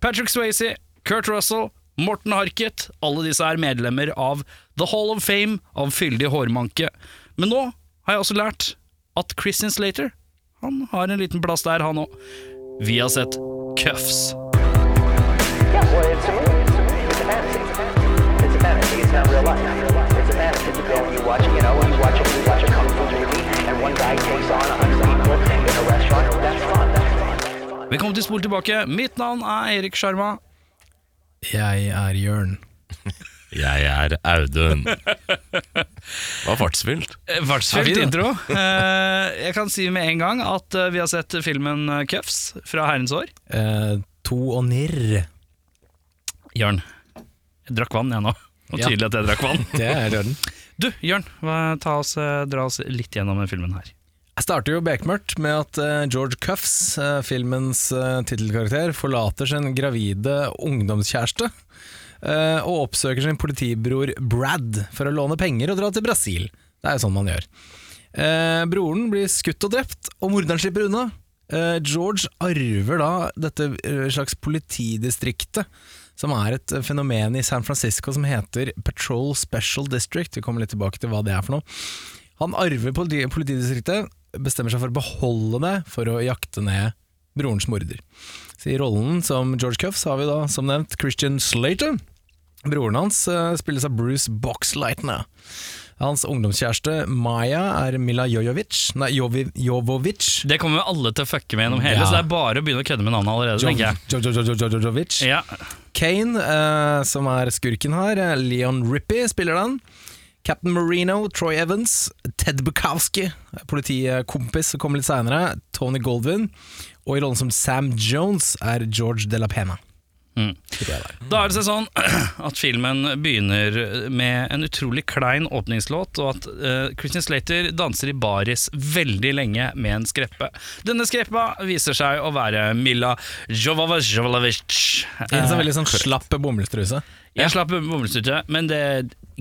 Patrick Swayze, Kurt Russell, Morten Harket, alle disse er medlemmer av The Hall of Fame av fyldig hårmanke. Men nå har jeg også lært at Christian Slater han har en liten plass der, han òg. Vi har sett Cuffs. Yeah, well, Velkommen til Spol tilbake. Mitt navn er Erik Sjarma. Jeg er Jørn. Jeg er Audun. Var fartsfylt. Eh, Fartsfylt intro. Eh, jeg kan si med en gang at eh, vi har sett filmen eh, Cuffs fra herrens år. Eh, to og nirr. Jørn, jeg drakk vann jeg nå. Og tydelig at jeg drakk vann. Det er Jørn. Du, Jørn, hva- ta oss, eh, dra oss litt gjennom filmen her. Jeg starter jo bekmørkt med at eh, George Cuffs, eh, filmens uh, tittelkarakter, forlater sin gravide ungdomskjæreste eh, og oppsøker sin politibror Brad for å låne penger og dra til Brasil. Det er jo sånn man gjør. Eh, broren blir skutt og drept, og morderen slipper unna. Eh, George arver da dette eh, slags politidistriktet, som er et eh, fenomen i San Francisco som heter Patrol Special District. Vi kommer litt tilbake til hva det er for noe. Han arver politi politidistriktet, bestemmer seg for å beholde det for å jakte ned brorens morder. Så I rollen som George Cuffs har vi da, som nevnt, Christian Slater. Broren hans eh, spilles av Bruce Boxleitner. Hans ungdomskjæreste Maya er Mila Jojovic, nei, Jovi, Jovovic. Det kommer alle til å fucke med gjennom hele, Ja. så det er bare å begynne å kødde med navnet allerede, jeg. Jo- jo- jo- jo- jo- Jojovic. Ja. Kane, eh, som er skurken her, eh, Leon Rippey spiller den. Captain Marino, Troy Evans, Ted Bukowski, politikompis som kommer litt seinere, Tony Goldwyn, og i rollen som Sam Jones er George De La Pena. Mm. Da er det sånn at filmen begynner med en utrolig klein åpningslåt, og at uh, Christian Slater danser i baris veldig lenge med en skreppe. Denne skreppa viser seg å være Mila Jovovich. I en sånn veldig sånn slapp bomullstruse. Jeg slapp bomullstruse, men det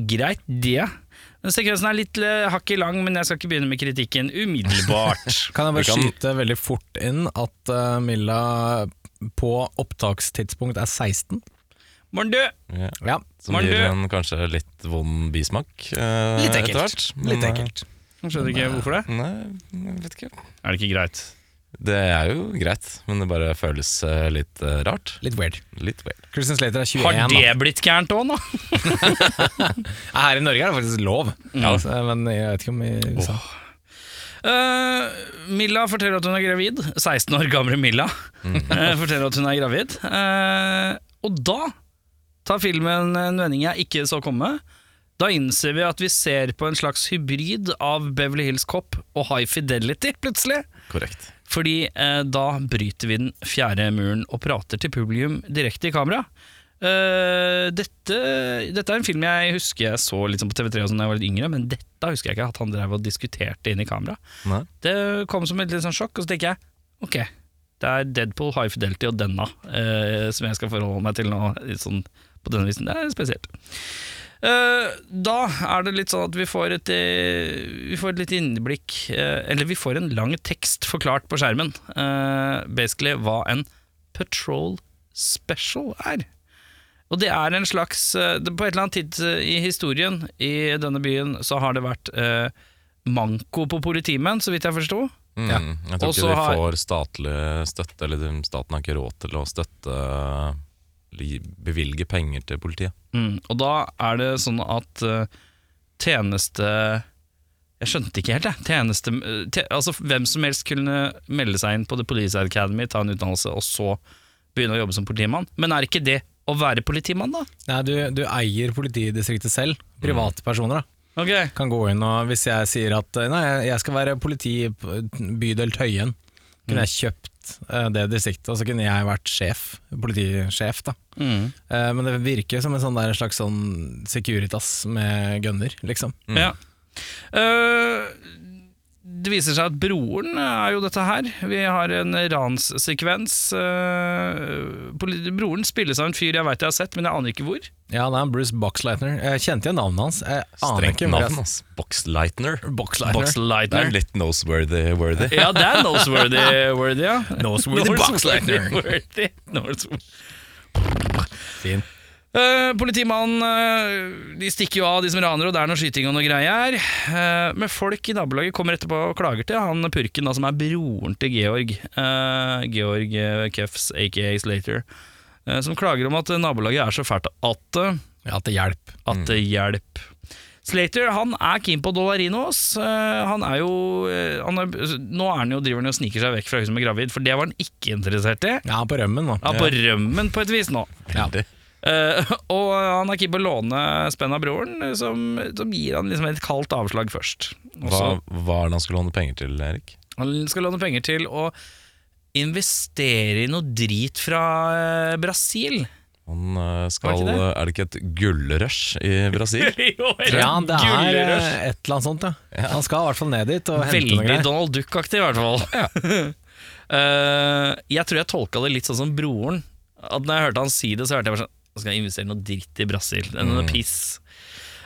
greit, det. Sekvensen er litt eh, hakket lang, men jeg skal ikke begynne med kritikken umiddelbart. Kan jeg bare kan- skyte veldig fort inn at uh, Milla på opptakstidspunkt er 16? Morn, du! Ja. Ja, Som Var gir en kanskje litt vond bismak. uh, litt etter ekkelt. hvert. Men, Litt ekkelt. Skjønner ikke hvorfor det. Nei, jeg vet ikke. Er det ikke greit? Det er jo greit, men det bare føles eh, litt uh, rart. Litt weird. Litt weird. Christian Slater er 21, Har det da. blitt gærent òg, nå? Her i Norge er det faktisk lov, mm. Altså, men jeg vet ikke om i USA. uh, Milla forteller at hun er gravid. 16 år gamle Milla eh, forteller at hun er gravid. Uh, og da tar filmen en vending jeg ikke så komme. Da innser vi at vi ser på en slags hybrid av Beverly Hills Cop og High Fidelity, plutselig. Korrekt. Fordi eh, da bryter vi den fjerde muren og prater til publikum direkte i kamera. Eh, dette, dette er en film jeg husker jeg så sånn på TV3 og sånn da jeg var litt yngre, men dette husker jeg ikke at han drev og diskuterte inn i kamera. Nei. Det kom som et litt sånn sjokk, og så tenker jeg ok, det er Deadpool, High Fidelity og denne eh, som jeg skal forholde meg til nå, sånn på denne visen. Det er spesielt. Eh, da er det litt sånn at vi får et, eh, vi får et litt innblikk eh, Eller vi får en lang tekst forklart på skjermen. eh, basically hva en patrol special er. Og det er en slags På et eller annet tid i historien i denne byen så har det vært manko på politimenn, så vidt jeg forsto. Mm. Ja. Jeg tror Og ikke så de har- får statlig støtte, eller staten har ikke råd til å støtte Bevilge penger til politiet. Mm, og da er det sånn at uh, tjeneste Jeg skjønte ikke helt, jeg. Tjeneste, eh, te, altså Hvem som helst kunne melde seg inn på The Police Academy, ta en utdannelse, og så begynne å jobbe som politimann. Men er ikke det å være politimann, da? Nei, du, du eier politidistriktet selv. Privatpersoner da. Okay. kan gå inn og Hvis jeg sier at eh, nei, jeg skal være politi i bydel Tøyen, kunne jeg kjøpt eh, det distriktet, og så kunne jeg vært sjef, politisjef. da mm. Eh, Men det virker som en sånn der slags sånn Securitas med gunner, liksom. Ja. Eh, det viser seg at broren er jo dette her. Vi har en ranssekvens. Uh, broren spilles av en fyr jeg veit jeg har sett, men jeg aner ikke hvor. Ja, det er Bruce Boxleitner. Jeg kjente igjen navnet hans. Jeg aner Strengt ikke navnet hans. Boxlightner. Boxleitner. Det er litt noseworthy. worthy. Ja, det er noseworthy worthy, ja. Noseworthy Boxleitner. Noseworthy. Nose- Fin. Eh, politimannen eh, De stikker jo av, de som raner, og det er noe skyting og noe greier. Uh, men folk i nabolaget kommer etterpå og klager til han purken, da, som er broren til Georg. Eh, Georg Kefs, aka Slater. eh, som klager om at nabolaget er så fælt at, ja, Ja, til hjelp. at det hjelper. Slater han er keen på Dollarinos. Eh, han er jo eh, han er, Nå er han jo driver han og sniker seg vekk fra hun som er gravid, for det var han ikke interessert i. Ja, på rømmen nå. Ja, På rømmen på et vis nå. Veldig. Eh, og han er keen på å låne spenn av broren, som, som gir han liksom et kaldt avslag først. Også, Hva, hva er det han skal låne penger til, Erik? Han skal låne penger til å investere i noe drit fra eh, Brasil. Han eh, skal, det det? Er det ikke et gullrush i Brasil? jo, Ja, det er gullrush. et eller annet sånt, ja. Han skal i hvert fall ned dit og hente noe Veldig greier. Donald Duck-aktig, i hvert fall. Eh, jeg tror jeg tolka det litt sånn som broren. At når jeg hørte han si det, så hørte jeg bare sånn skal jeg investere noe dritt i Brasil. Det mm. noe piss.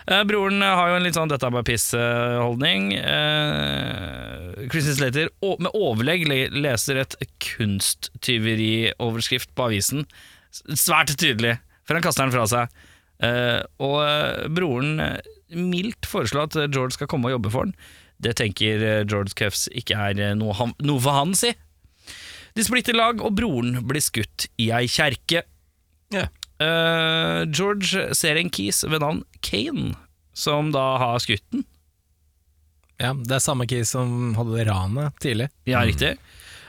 Eh, broren har jo en litt sånn 'dette er bare piss'-holdning. Eh, Christian Slater med overlegg leser et kunsttyverioverskrift på avisen. Svært tydelig, før han kaster den fra seg. Eh, og eh, broren eh, mildt foreslår at George skal komme og jobbe for han. Det tenker eh, George Cuffs ikke er noe, han, noe for han, si. De splitter lag, og broren blir skutt i ei kjerke. Ja. Eh, George ser en kis ved navn Kane, som da har skutt den. Ja, det er samme kis som hadde det ranet tidlig. Ja, riktig.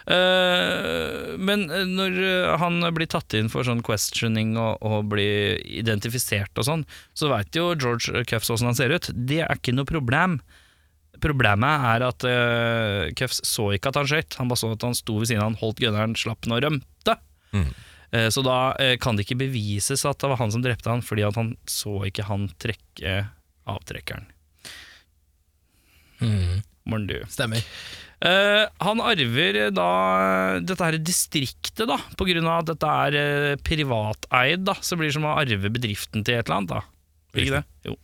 Uh, men eh, når han blir tatt inn for sånn questioning og, og blir identifisert og sånn, så veit jo George Cuffs åssen han ser ut. Det er ikke noe problem. Problemet er at uh, Cuffs så ikke at han skøyt. Han bare så at han sto ved siden av han, holdt gunneren, slapp den og rømte. Mm. Eh, så da eh, kan det ikke bevises at det var han som drepte han, fordi at han så ikke han trekke avtrekkeren. Morn du. Stemmer. Eh, han arver da dette her distriktet, da, på grunn av at dette er privateid, da. Så blir det som å arve bedriften til et eller annet, da. Ikke det? Jo.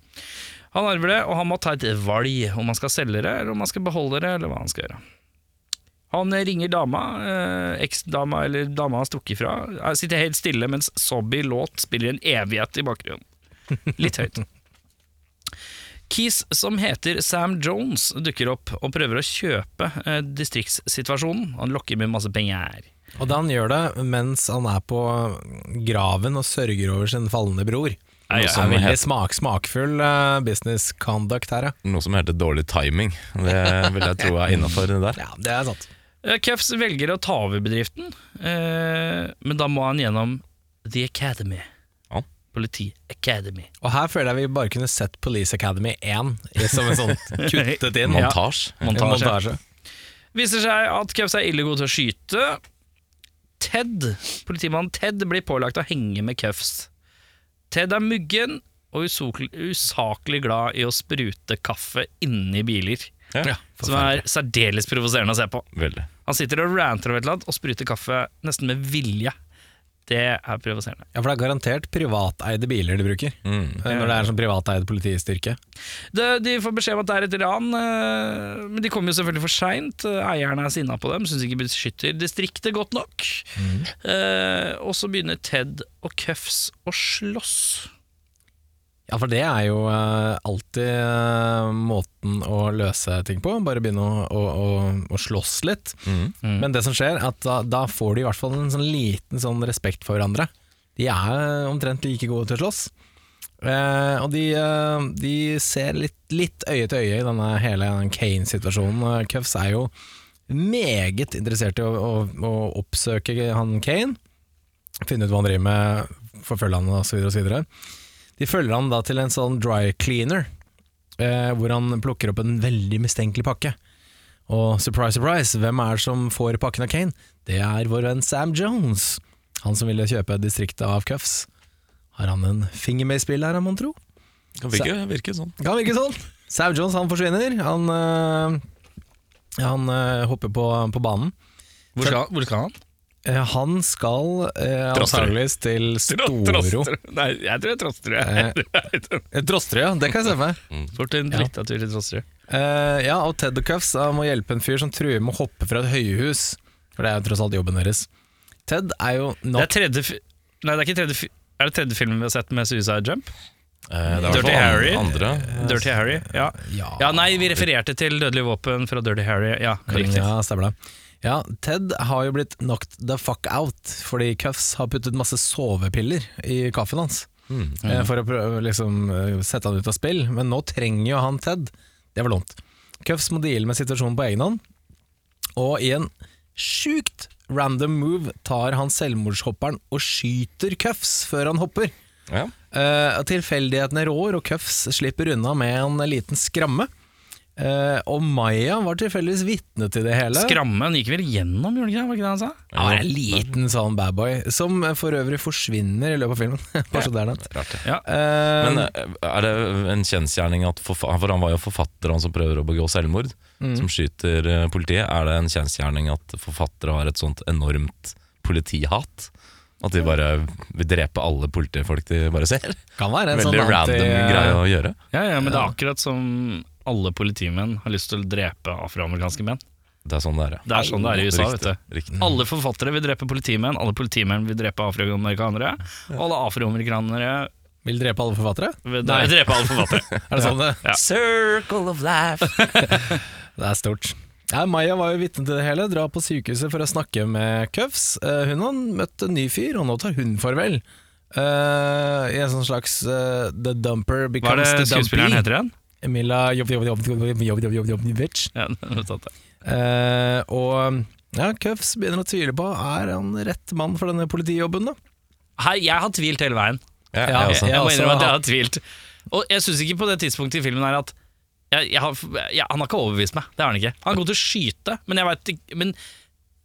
Han arver det, og han må ta et valg om han skal selge det, eller om han skal beholde det, eller hva han skal gjøre. Han ringer dama, eh, eksdama eller dama har stukket fra, Han sitter helt stille mens Sobby-låt spiller en evighet i bakgrunnen. Litt høyt. Keys som heter Sam Jones dukker opp og prøver å kjøpe eh, distriktssituasjonen. Han lokker med masse penger. Og da han gjør det mens han er på graven og sørger over sin falne bror. Noe ja, som er veldig het- smak, smakfull eh, business conduct her, ja. Noe som heter dårlig timing. Det vil jeg tro er innafor det der. Ja, det er sant. Cuffs velger å ta over bedriften, eh, men da må han gjennom The Academy. Ja. Politi Academy. Og her føler jeg vi bare kunne sett Police Academy 1 som en sånn kuttet inn Montasje. Ja. Montasje. montasje. Viser seg at Cuffs er ille god til å skyte. Ted, politimannen Ted blir pålagt å henge med Cuffs. Ted er muggen og usaklig glad i å sprute kaffe inni biler. Ja, Som er særdeles provoserende å se på. veldig. Han sitter og ranter over et eller annet og spruter kaffe nesten med vilje. Det er provoserende. Ja, for det er garantert privateide biler de bruker. Mm. eh, Når det er sånn privateid politistyrke. De, de får beskjed om at det er et ran, eh, men de kommer jo selvfølgelig for seint. Eierne er sinna på dem, syns ikke beskytter distriktet godt nok. Eh, og så begynner Ted og Cuffs å slåss. Ja, for det er jo eh, alltid eh, måten å løse ting på. Bare begynne å, å, å, å slåss litt. Mm. Men det som skjer, er at da, da får de i hvert fall en sånn liten sånn respekt for hverandre. De er omtrent like gode til å slåss. Eh, og de, eh, de ser litt, litt øye til øye i denne hele Kane-situasjonen. Eh, Cuffs er jo meget interessert i å, å, å oppsøke han Kane. Finne ut hva han driver med, forfølge han osv. osv. De følger han da til en sånn dry cleaner, eh, hvor han plukker opp en veldig mistenkelig pakke. Og surprise, surprise, hvem er det som får pakken av Kane? Det er vår venn Sam Jones. Han som ville kjøpe distriktet av Cuffs. Har han en finger med i spillet her, mon tro? Kan virke, virke sånn. Kan virke sånn. Sam Jones han forsvinner. Han, øh, han øh, hopper på, på banen. Hvor skal, hvor skal han? Eh, han skal eh, antakeligvis til Storo. Nei, jeg tror det er Trosterud. Eh, Trosterud, ja. Det kan jeg se for meg. Fort en drittatur til Trosterud. Eh, ja, og Ted og Cuffs må hjelpe en fyr som truer med å hoppe fra et høyhus. For det er jo tross alt jobben deres. Ted er jo Det nok er tredje fi Nei, det er ikke tredje fi Er det tredje filmen vi har sett med Suicide Jump? Eh, det i Dirty Harry. andre. Dirty Harry? Ja. Ja, ja, nei, vi refererte til Dødelig våpen fra Dirty Harry. Ja, riktig. Ja, stemmer det. Ja, Ted har jo blitt knocked the fuck out fordi Cuffs har puttet masse sovepiller i kaffen hans. Mm. ja. For å prøve liksom eh, sette han ut av spill, men nå trenger jo han Ted. Det var dumt. Cuffs må deale med situasjonen på egen hånd, og i en sjukt random move tar han selvmordshopperen og skyter Cuffs før han hopper. Ja. Uh, tilfeldighetene rår, og Cuffs slipper unna med en liten skramme. Eh, og Maya var tilfeldigvis vitne til det hele. Skrammen gikk vel gjennom, gjorde ikke det? Var ikke det han sa? Ja, var en liten sånn badboy, som for øvrig forsvinner i løpet av filmen. Bare så det er nevnt. Ja. Eh, Men eh, er det en kjensgjerning at forfa For han var jo forfatter, han som prøver å begå selvmord, Mm. som skyter eh, politiet. Er det en kjensgjerning at forfattere har et sånt enormt politihat? At de bare vil drepe alle politifolk de bare ser? kan være en Veldig sånn random anti- greie å gjøre. Ja, ja, men det er akkurat som alle politimenn har lyst til å drepe afroamerikanske menn. Det er sånn det er. ja. Det er sånn det er i USA, Riktig, vet du. Riktig. Alle forfattere vil drepe politimenn, alle politimenn vil drepe afroamerikanere, og alle afroamerikanere Vil drepe alle forfattere? vil nei, drepe alle forfattere. Er det sånn det? Ja. Circle of life. Det er stort. Ja, Maya var jo vitne til det hele, Dra på sykehuset for å snakke med Cuffs. Eh, hun har møtt en ny fyr, og nå tar hun farvel. Uh, I en sånn slags uh, The Dumper Hva er det skuespilleren heter igjen? Emila Jovjovic. Ja. Eh, og ja, Cuffs begynner å tvile på Er han rett mann for denne politijobben. da Hei, jeg har tvilt hele veien. Ja, jeg også. Jeg må innrømme at jeg har- tvilt. Og jeg syns ikke på det tidspunktet i filmen her at har, Han har ikke overbevist meg, det har han ikke. Han er god til å skyte, men, vet, men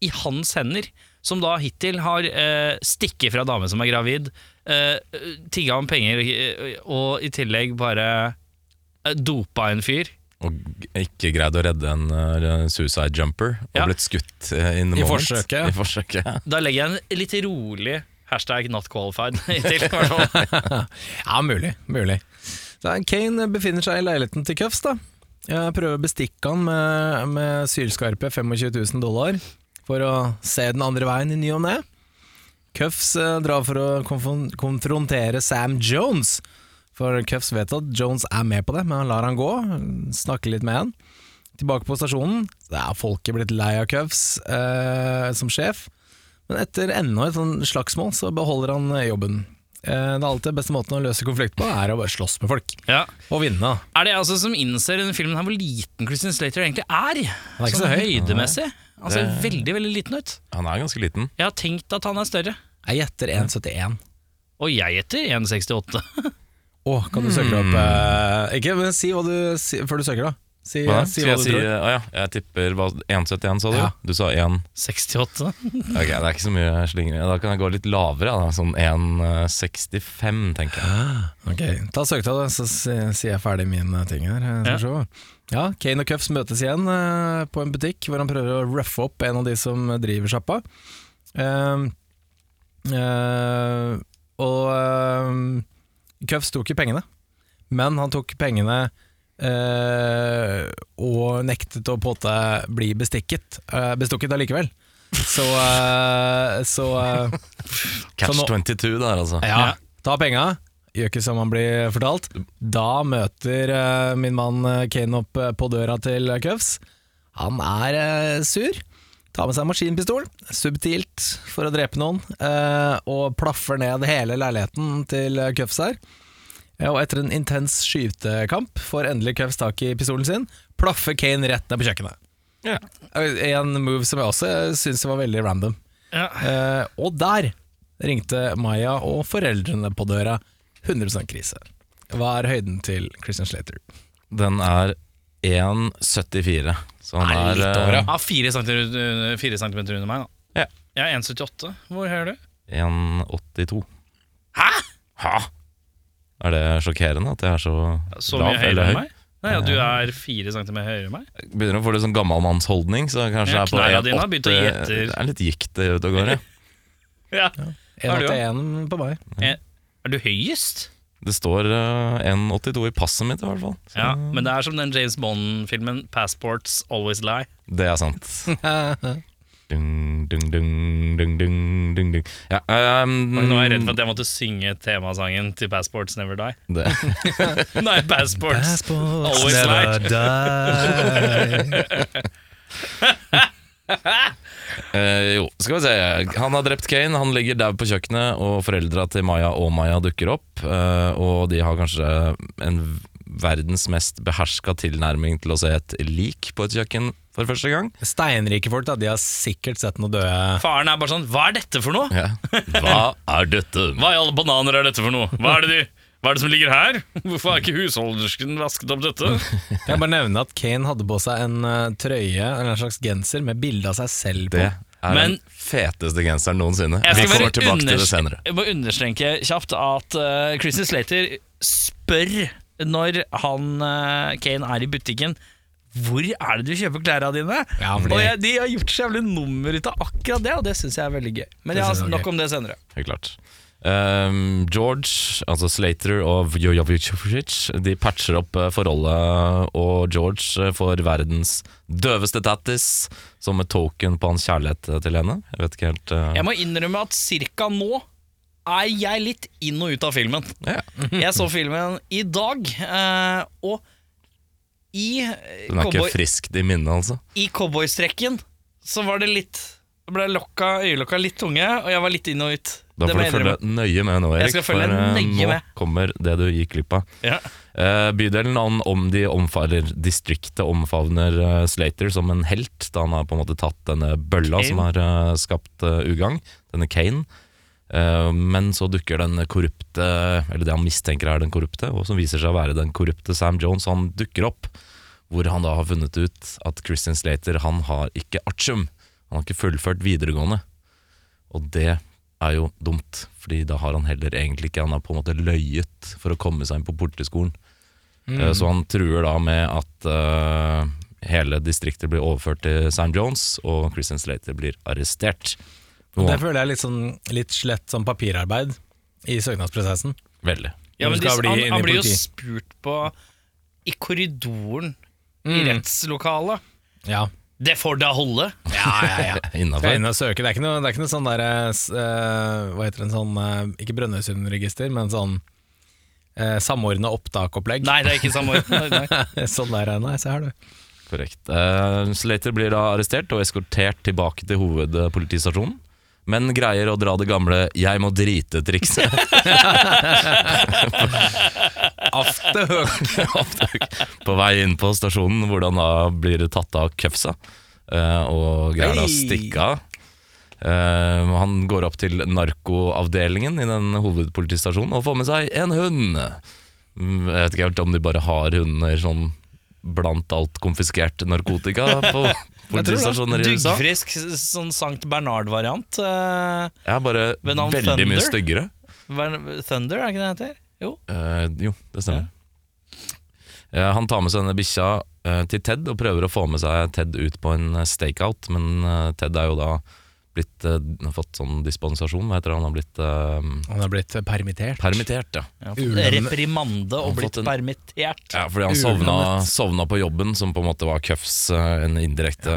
i hans hender, som da hittil har eh, stikket fra dame som er gravid, eh, tigga om penger og i tillegg bare dopa en fyr Og ikke greid å redde en eh, suicide jumper, og Ja. blitt skutt eh, in the I moment. forsøket. I forsøket. Da legger jeg en litt rolig hashtag not qualified til. Ja, mulig. mulig Så Kane befinner seg i leiligheten til Cuffs. da Jeg prøver å bestikke han med, med sylskarpe 25 000 dollar for å se den andre veien i ny og ne. Cuffs eh, drar for å konfron konfrontere Sam Jones. For Cuffs vet at Jones er med på det, men han lar han gå. Snakker litt med han. Tilbake på stasjonen. Det er folket blitt lei av Cuffs eh, som sjef. Men etter enda et sånn slagsmål så beholder han eh, jobben. Eh, Det er alltid beste måten å løse konflikt på, er å bare slåss med folk. Ja. Og vinne. Er det altså som innser i denne filmen her hvor liten Christian Slater egentlig er? er ikke sånn så høy. høydemessig. Han ser Det- veldig veldig liten ut. Han er ganske liten. Jeg har tenkt at han er større. Jeg gjetter 1,71. Og jeg gjetter 1,68. Å, kan du søke opp eh, Ikke, men si hva du si, før du søker, da. Si, Hva si Skal hva jeg du si tror. Å ja, jeg tipper hva- 1,71 sa du? Ja. Du sa 1 68? Ok, det er ikke så mye slingring. Da kan jeg gå litt lavere, da. Sånn 1,65, tenker jeg. Ok, Ta søketall, så si- sier jeg ferdig min eh, ting her. eh, Skal vi se. Ja, Kane og Cuffs møtes igjen eh, på en butikk hvor han prøver å ruffe opp en av de som driver sjappa. Eh, eh, og eh, Cuffs tok ikke pengene, men han tok pengene eh, og nektet å på en måte bli bestikket. eh, bestukket allikevel. Så, eh, så eh, Catch Så nå- 22 der, altså. ja, ta penga. Gjør ikke som han blir fortalt. Da møter eh, min mann eh, Kane opp eh, på døra til Cuffs. Han er eh, sur. Tar med seg maskinpistol, subtilt, for å drepe noen, eh, og plaffer ned hele leiligheten til eh, Cuffs her. Og etter en intens skytekamp får endelig Cuffs tak i pistolen sin, plaffer Kane rett ned på kjøkkenet. Ja. En move som jeg også syns var veldig random. Ja. Eh, og der ringte Maya og foreldrene på døra. 100% krise. Hva er høyden til Christian Slater? Den er 1,74. Så han er litt over, ja. Ja, fire centimeter, fire centimeter under meg, da. Ja. Jeg er 1,78. Hvor høy er du? eh, 1,82. Hæ?! Ha! Er det sjokkerende at jeg er så, Så lav høyere eller enn høy? meg? Nei, ja, Du er fire centimeter høyere enn meg? Jeg Begynner å få litt sånn gammalmannsholdning, så kanskje Ja, jeg er på knærne dine har 1,8. begynt å gi etter. Det er litt gikt ute og går, ja. Ja. Er 1,81 på meg. Er du høyest? Det står uh, 1,82 i passet mitt, i hvert fall. Så Ja, men det er som den James Bond-filmen 'Passports Always Lie'. Det er sant. Dung, dung, dung, dung, dung, dung, dung. Ja, um, Nå er jeg redd for at jeg måtte synge temasangen til Passports Never Die. det, Nei, Passports. Always never light. die. Eh, jo, skal vi se. Han har drept Kane, han ligger der på kjøkkenet, og foreldra til Maya og Maya dukker opp. eh, og de har kanskje en verdens mest beherska tilnærming til å se et lik på et kjøkken for første gang. Steinrike folk da, de har sikkert sett noe døde Faren er bare sånn Hva er dette for noe? Ja. Hva er dette? Hva i alle bananer er dette for noe? Hva er det, de, hva er det som ligger her? Hvorfor har ikke husholdersken vasket opp dette? Jeg bare nevne at Kane hadde på seg en uh, trøye eller en slags genser med bilde av seg selv på. Det er Men- den feteste genseren noensinne. Vi kommer tilbake til det senere. Jeg må understreke kjapt at uh, Christian Slater spør når han uh, Kane er i butikken hvor er det du kjøper klærne dine? Ja, fordi- Og jeg, De har gjort så jævlig nummer ut av akkurat det, og det syns jeg er veldig gøy. Men jeg har nok om det senere. Helt klart. Ehm, George, altså Slater og Jojovic, de patcher opp eh, forholdet, og George eh, får verdens døveste tattis som et token på hans kjærlighet eh, til henne. Jeg vet ikke helt uh... Jeg må innrømme at cirka nå er jeg litt inn og ut av filmen. ja. Jeg så filmen i dag, uh, og i Den er ikke frisk i minnet, altså. i cowboystrekken så var det litt ble lokka, øyelokka litt tunge, og jeg var litt inn og ut. Da får du følge nøye med nå, Erik. For eh, nå med. kommer det du gikk glipp av. Ja. Uh, bydelen om, om de omfarer distriktet omfavner uh, Slater som en helt, da han har på en måte tatt denne bølla Kane. som har uh, skapt ugagn, denne Kane. Men så dukker den korrupte, eller det han mistenker er den korrupte, og som viser seg å være den korrupte Sam Jones, han dukker opp. Hvor han da har funnet ut at Christian Slater han har ikke artium. Han har ikke fullført videregående. Og det er jo dumt, fordi da har han heller egentlig ikke Han har på en måte løyet for å komme seg inn på politiskolen. Mm. Så han truer da med at uh, hele distriktet blir overført til Sam Jones, og Christian Slater blir arrestert. Og det føler jeg er litt, sånn, litt slett som papirarbeid i søknadsprosessen. Veldig. Ja, men de, han, han blir jo spurt på i korridoren i Mm. rettslokalet. Ja, Det får da holde! ja, ja. ja. Innafor. inn og søke. Det er ikke noe, det er ikke noe sånn der eh, Hva heter det, en sånn eh, Ikke Brønnøysundregister, men sånn uh, samordna opptakopplegg. Nei, det er ikke samordnet. nei, nei. sånn der, eh, nei, se her du. Korrekt. Eh, Slater blir da arrestert og eskortert tilbake til hovedpolitistasjonen. Men greier å dra det gamle 'jeg må drite'-trikset. på vei inn på stasjonen, hvor han da blir tatt av køfsa eh, og greier da å stikke av. Eh, han går opp til narkoavdelingen i den hovedpolitistasjonen og får med seg en hund. Mm, Jeg vet ikke helt om de bare har hunder sånn blant alt konfiskert narkotika på politistasjoner i USA. Duggfrisk sånn Sankt Bernard-variant. Uh, Ja, bare veldig Thunder. mye Thunder? styggere. Thunder, er ikke det det heter? Jo. uh, jo, det stemmer. Eh, han tar med seg denne bikkja til Ted og prøver å få med seg Ted ut på en stakeout, men Ted er jo da blitt uh, fått sånn dispensasjon, hva heter det? Han har blitt uh, Han har blitt permittert. permittert, ja. Ja, reprimande og blitt en- permittert. Ja, fordi han sovna, sovna på jobben, som på en måte var Cuffs eh, en indirekte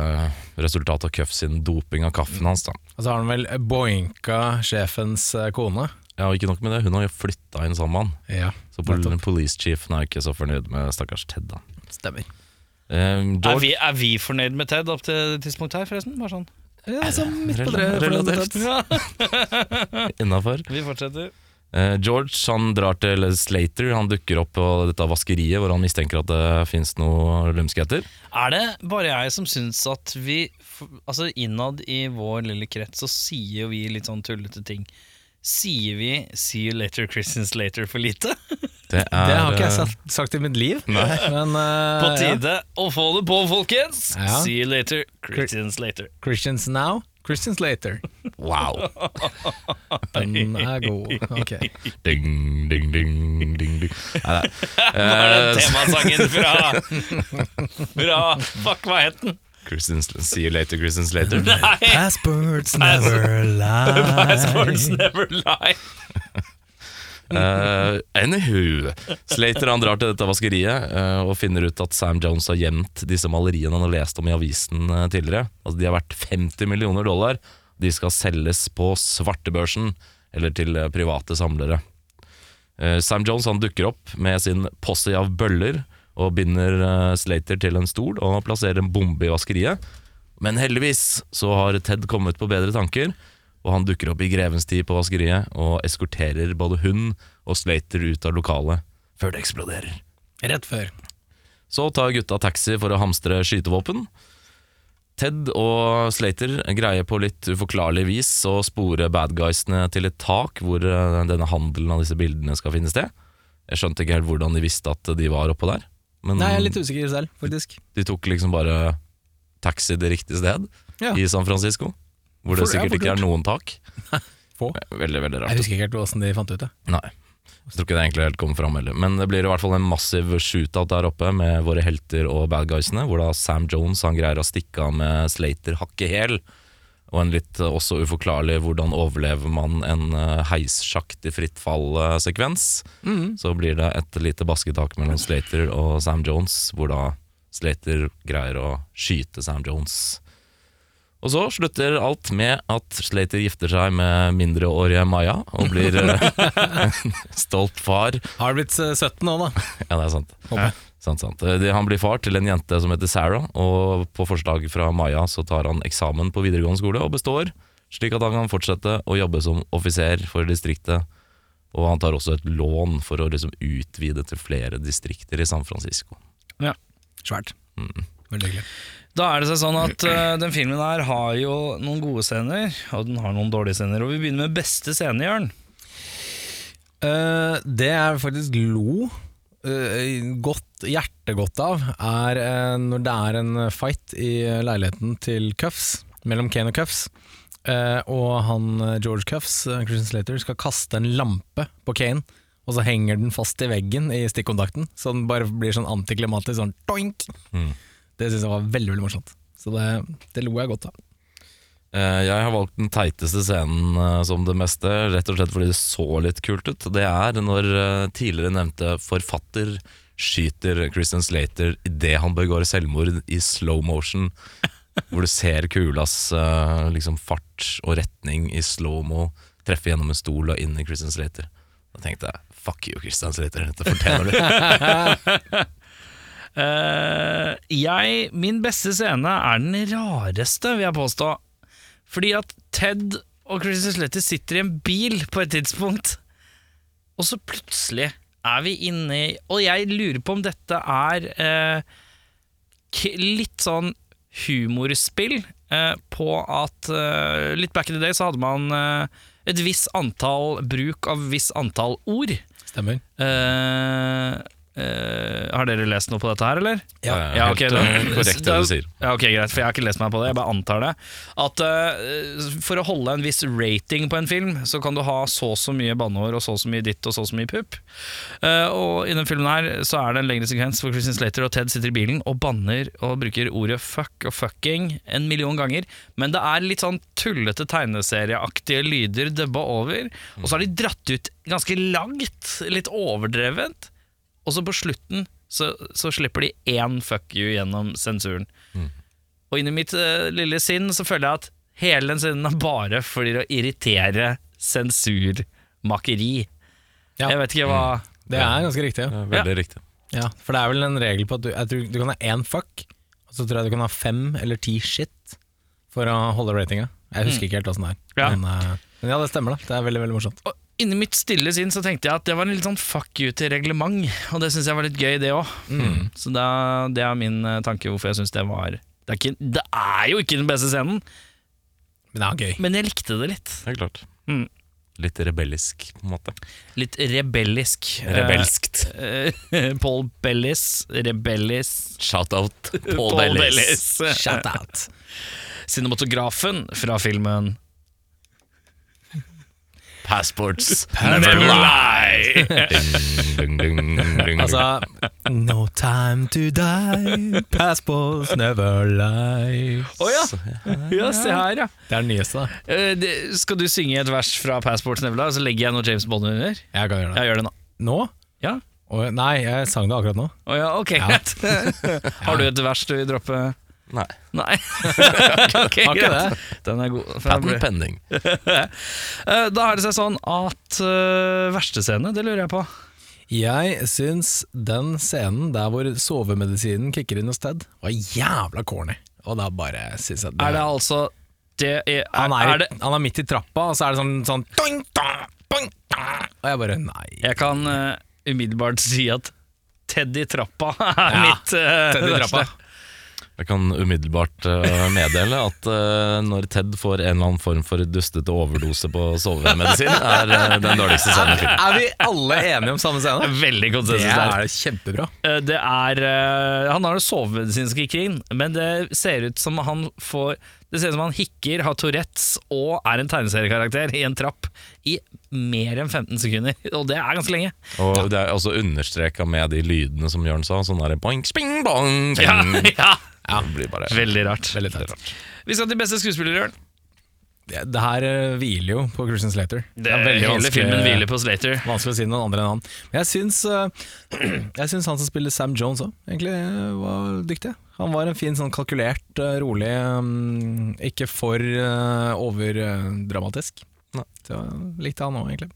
resultat av Cuffs sin doping av kaffen hans. da Og så har han vel boinka sjefens kone. Ja, og Ikke nok med det, hun har jo flytta inn sammen med han. Ja, Så pol police chiefen er ikke så fornøyd med stakkars Ted. da stemmer. Um, Er vi, er vi fornøyd med Ted opp til tidspunktet her, forresten? Bare sånn. Ja, altså, midt på treet. relativt. Ja, innafor. vi fortsetter. Eh, George han drar til Slater. Han dukker opp på dette vaskeriet hvor han mistenker at det fins noe lumskheter. Er det bare jeg som syns at vi Altså Innad i vår lille krets så sier vi litt sånn tullete ting. Sier vi 'see you later, Christian Slater' for lite? Det, er, Det har ikke jeg eh, sagt, sagt i mitt liv. Men uh, På ja. tide å få det på, folkens! Ja. See you later, Christians later. Christians now, Christians later. Wow! Den er god. Ok. Ding, ding, ding, ding, ding. Nei, er det Eh, temasangen fra? Fra Fuck, hva het den? See you later, Christians later. Nei! Passports never lie. Passports never lie. Eh, anywho, Slater han drar til dette vaskeriet uh, og finner ut at Sam Jones har gjemt disse maleriene han har lest om i avisen uh, tidligere. Altså De har vært 50 millioner dollar. De skal selges på svartebørsen eller til private samlere. Sam Jones han dukker opp med sin posse av bøller og binder Slater til en stol og plasserer en bombe i vaskeriet. Men heldigvis så har Ted kommet på bedre tanker, og han dukker opp i grevens tid på vaskeriet og eskorterer både hun og Slater ut av lokalet før det eksploderer. Rett før. Så tar gutta taxi for å hamstre skytevåpen. Ted og Slater greier på litt uforklarlig vis å spore badguysene til et tak hvor eh, denne handelen av disse bildene skal finne sted. Jeg skjønte ikke helt hvordan de visste at de var oppå der. Men Nei, jeg er litt usikker selv, faktisk. de tok liksom bare taxi det riktige sted Ja. i San Francisco. Hvor det For- ja, sikkert ikke er noen tak. Få. Veldig, veldig rart. Jeg husker ikke helt åssen de fant ut det. Nei. Jeg tror ikke det egentlig helt kom fram heller. Men det blir i hvert fall en massiv shootout der oppe med våre helter og bad guysene, hvor da Sam Jones han greier å stikke av med Slater hakket hæl. Og en litt eh, også uforklarlig hvordan overlever man en eh, heissjakt i fritt fall-sekvens. Så blir det et lite basketak mellom Slater og Sam Jones, hvor da Slater greier å skyte Sam Jones. Og så slutter alt med at Slater gifter seg med mindreårige Maya og blir eh, stolt far. Har blitt eh, 17 nå, da? Ja, det er sant. Håper sant, sant. Eh, Han blir far til en jente som heter Sarah, og på forslag fra Maya så tar han eksamen på videregående skole og består, slik at han kan fortsette å jobbe som offiser for distriktet. Og han tar også et lån for å liksom utvide til flere distrikter i San Francisco. Ja, Svært. Mm. Veldig hyggelig. Da er det sånn at uh, den filmen her har jo noen gode scener, og den har noen dårlige scener. Og vi begynner med beste scene, Jørn. Uh, det jeg faktisk lo eh, godt, hjertegodt av, er eh, når det er en fight i leiligheten til Cuffs, mellom Kane og Cuffs. eh, og han George Cuffs, Christian Slater, skal kaste en lampe på Kane. Og så henger den fast i veggen i stikkontakten, så den bare blir sånn antiklimatisk. Sånn doink! Mm. Det syns jeg var veldig veldig morsomt. Så det, det lo jeg godt av. Eh, Jeg har valgt den teiteste scenen eh, som det meste, rett og slett fordi det så litt kult ut. Det er når eh, tidligere nevnte forfatter skyter Christian Slater idet han begår selvmord i slow motion. Hvor du ser kulas liksom fart og retning i slow-mo treffe gjennom en stol og inn i Christian Slater. Da tenkte jeg fuck you, Christian Slater, dette fortjener du. Eh, jeg, min beste scene er den rareste, vil jeg påstå. Fordi at Ted og Christian Slater sitter i en bil på et tidspunkt, og så plutselig er vi inne i Og jeg lurer på om dette er uh, litt sånn humorspill uh, på at Litt back in the day så hadde man et visst antall bruk av visst antall ord. Stemmer. Eh, eh, har dere lest noe på dette her, eller? Ja, Ja, helt ok, da- eh, korrekt det du sier. Ja, ok, Greit, for jeg har ikke lest meg på det. Jeg bare antar det. At uh, For å holde en viss rating på en film, så kan du ha så og så mye banneord og så og så mye ditt og så og så mye pupp. Uh, og i den filmen her så er det en lengre sekvens hvor Christian Slater og Ted sitter i bilen og banner og bruker ordet fuck og fucking en million ganger. Men det er litt sånn tullete tegneserieaktige lyder dubba over. Og så har de dratt ut ganske langt, litt overdrevent. Og så på slutten så, så slipper de én fuck you gjennom sensuren. Og inni mitt uh, lille sinn så føler jeg at hele den siden er bare for å irritere sensurmakeri. Ja. Jeg vet ikke hva Det er ganske riktig. Ja. Ja, Veldig riktig. Ja, for det er vel en regel på at du, at tror, du kan ha én fuck, og så tror jeg du kan ha fem eller ti shit for å holde ratinga. Jeg husker ikke helt åssen det er. Ja. Men, uh, men ja, det stemmer, da. Det er veldig veldig morsomt. Og Inni mitt stille sinn så tenkte jeg at det var en litt sånn fuck you til reglement, og det syns jeg var litt gøy, det òg. Så da, det er min eh, tanke hvorfor jeg syns det var det er, ikke, det er jo ikke den beste scenen, Men det er gøy. men jeg likte det litt. Det er klart. Mm. Litt rebellisk, på en måte. Litt rebellisk. Rebelskt. Eh, Paul Bellis. Rebellis. Shout-out Paul, Paul Bellis. Bellis. Shout out. Cinematografen fra filmen Passports Never lie. Ding, ding, ding, ding. Altså No time to die, passports never lie. Å ja. ja, se her, ja. Det er den nyeste, da. Uh, det, skal du synge et vers fra Passports never lie, og så legger jeg noe James Bond under? Jeg kan gjøre det. Jeg gjør det nå. Nå? Ja. Oh, nei, jeg sang det akkurat nå. Å ja, ok, greit. Har du et vers du vil droppe? Nei. Nei. ok, Har ikke greit. Den er god. Patent pending. Eh, Da har det seg sånn at uh, verste scene, det lurer jeg på. Jeg syns den scenen der hvor sovemedisinen kicker inn hos Ted, var jævla corny. Og da bare syns jeg Er det altså det er, er, han, er, er det han er midt i trappa, og så er det sånn, sånn dun, dun, dun. Og jeg bare nei. Jeg kan uh, umiddelbart si at Ted i trappa er Ja, mitt uh, Ted i trappa. Jeg kan umiddelbart eh, meddele at eh, når Ted får en eller annen form for dustete overdose på sovemedisin, er eh, den dårligste scenen i filmen. Er vi alle enige om samme scene? Veldig Det konsensus der. er kjempebra. Det er Han har det sovemedisinske krigen, men det ser ut som han får Det ser ut som han hikker, har Tourettes og er en tegneseriekarakter i en trapp i mer enn 15 sekunder. Og det er ganske lenge. Og det er også understreka med de lydene som Jørn sa, sånn der boing, sping, bong, Ja, ting. ja. Det blir bare Veldig rart. Veldig rart. Vi skal til beste skuespiller, Jørn. Det, det her eh, hviler jo på Christian Slater. Det er veldig Hele filmen hviler på Slater. Vanskelig å si noen andre enn han. Men jeg syns, eh, jeg syns han som spiller Sam Jones òg, egentlig eh, var dyktig. Han var en fin, sånn kalkulert, rolig, mm, ikke for overdramatisk. Så likte han òg, egentlig.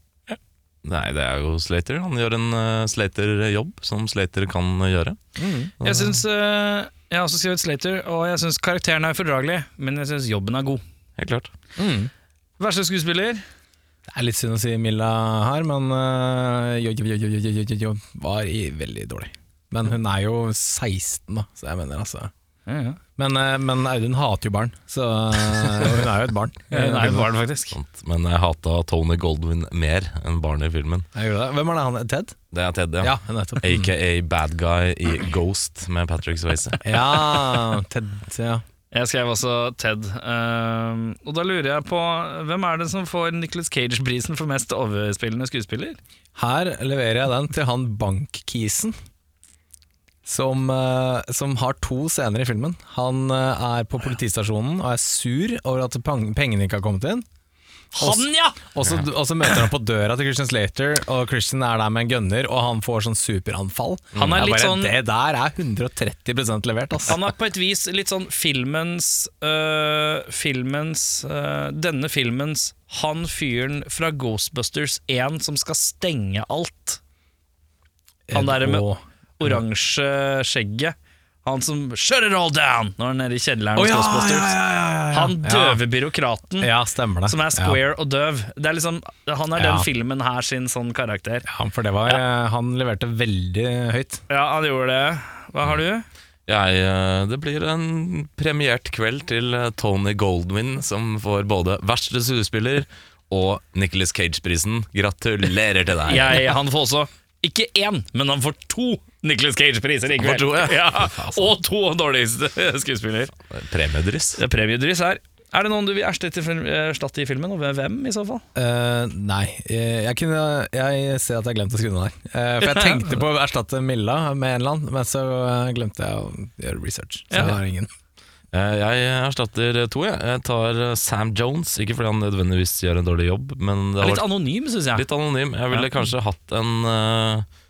Nei, det er jo Slater. Han gjør en uh, Slater-jobb som Slater kan gjøre. Jeg syns eh, Jeg har også skrevet Slater, og jeg syns karakteren er ufordragelig, men jeg syns jobben er god. Helt klart. Verste skuespiller? Det er litt synd å si Milla her, men eh, jo, jo, jo, jo, jo, jo, jo, var i, veldig dårlig. Men hun er jo 16, da, så jeg mener altså Ja, ja. Men, eh, men Audun hater jo barn, så hun er jo et barn. Hun er jo et barn, faktisk. Men jeg hata Tony Goldwyn mer enn barnet i filmen. Jeg gjør det. Hvem er det han Ted? Det er Ted, ja. Ja. AKA Bad Guy i Ghost med Patrick Swayze. Ja, Ted, ja. Jeg skrev også Ted. Uh, og da lurer jeg på hvem er det som får Nicholas Cage-prisen for mest overspillende skuespiller? Her leverer jeg den til han bankkisen. Som, eh, som har to scener i filmen. Han eh, er på politistasjonen og er sur over at pengene ikke har kommet inn. Han, ja! Og så, møter han på døra til Christian Slater, og Christian er der med en gunner, og han får sånn superanfall. Han er litt bare, sånn- Det der er 130 levert, ass. Han er på et vis litt sånn filmens øh, Filmens øh, Denne filmens Han fyren fra Ghostbusters 1 som skal stenge alt. Han der med oransje skjegget. Han som Shut it all down! Når han er nede i kjelleren Oh, ja, ja, ja, ja, ja, ja. Han døve byråkraten Ja, det. som er square og døv. Det er liksom, han er Ja. den filmen her sin sånn karakter. Ja, for det var eh, Han leverte veldig høyt. Ja, han gjorde det. Hva har du? Jeg, eh, det blir en premiert kveld til eh, Tony Goldwyn, som får både verste skuespiller og Nicholas Cage-prisen. Gratulerer til deg. Jeg, han får også ikke én, men han får to Nicholas Cage-priser i kveld. to, ja. ja. Og to dårligste skuespiller. Premiedryss. Det premiedryss her. Er det noen du vil erstatte, i filmen, og hvem i så fall? Uh, nei, eh, jeg, kunne, jeg ser at jeg glemte å skrive noe der. Uh, for jeg tenkte på å erstatte Milla med en eller annen, men så eh, glemte jeg å gjøre research. Så Ja. jeg har ingen. Eh, Jeg erstatter to. Jeg, jeg tar eh, Sam Jones, ikke fordi han nødvendigvis gjør en dårlig jobb, men det har Litt vært anonym, syns jeg. litt anonym. Jeg ville kanskje hatt en eh,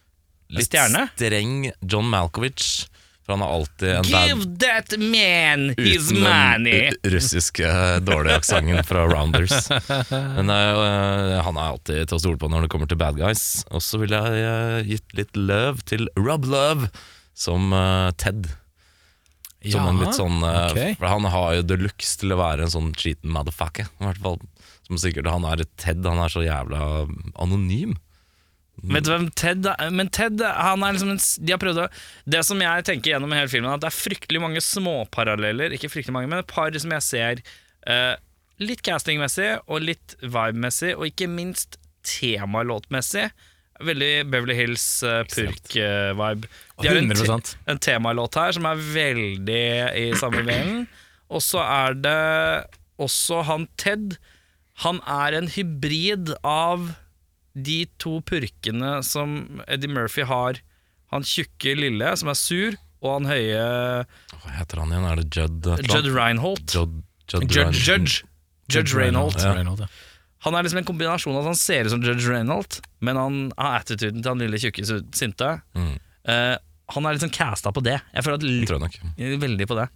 litt stjerne? streng John Malkovich. For han har alltid en bad Give that man his Uten money! den ru- russiske eh, dårlige aksenten fra Rounders. Men eh, han er alltid til å stole på når det kommer til bad guys. Og så ville jeg eh, gitt litt løv til Rob Love som eh, Ted. Som en litt sånn eh, ok. For han har jo the looks til å være en sånn cheating motherfucker. I hvert fall Som sikkert han er Ted. Han er så jævla anonym. Vet du hvem Ted er? Men Ted, han er liksom en, s- De har prøvd å Det som jeg tenker gjennom hele filmen, er at det er fryktelig mange småparalleller. Ikke fryktelig mange, men et par som jeg ser eh, litt castingmessig og litt vibe-messig, og ikke minst temalåtmessig. Veldig Beverly Hills uh, purk-vibe. De har en, te en temalåt her som er veldig i samme velen. Og så er det også han Ted Han er en hybrid av de to purkene som Eddie Murphy har. Han tjukke lille, som er sur, og han høye Hva heter han igjen? Er det Judd? Judd eller Judd? Reinholt. Judd, Judd, Judge, Judge. Judge Reinholt. Reinhold, ja. Han er liksom en kombinasjon av at han ser ut som Judge Reynolds, men han har attituden til han lille tjukke sinte. Mm. Uh, han er liksom casta på det. Jeg føler at litt, tror jeg nok. veldig på det.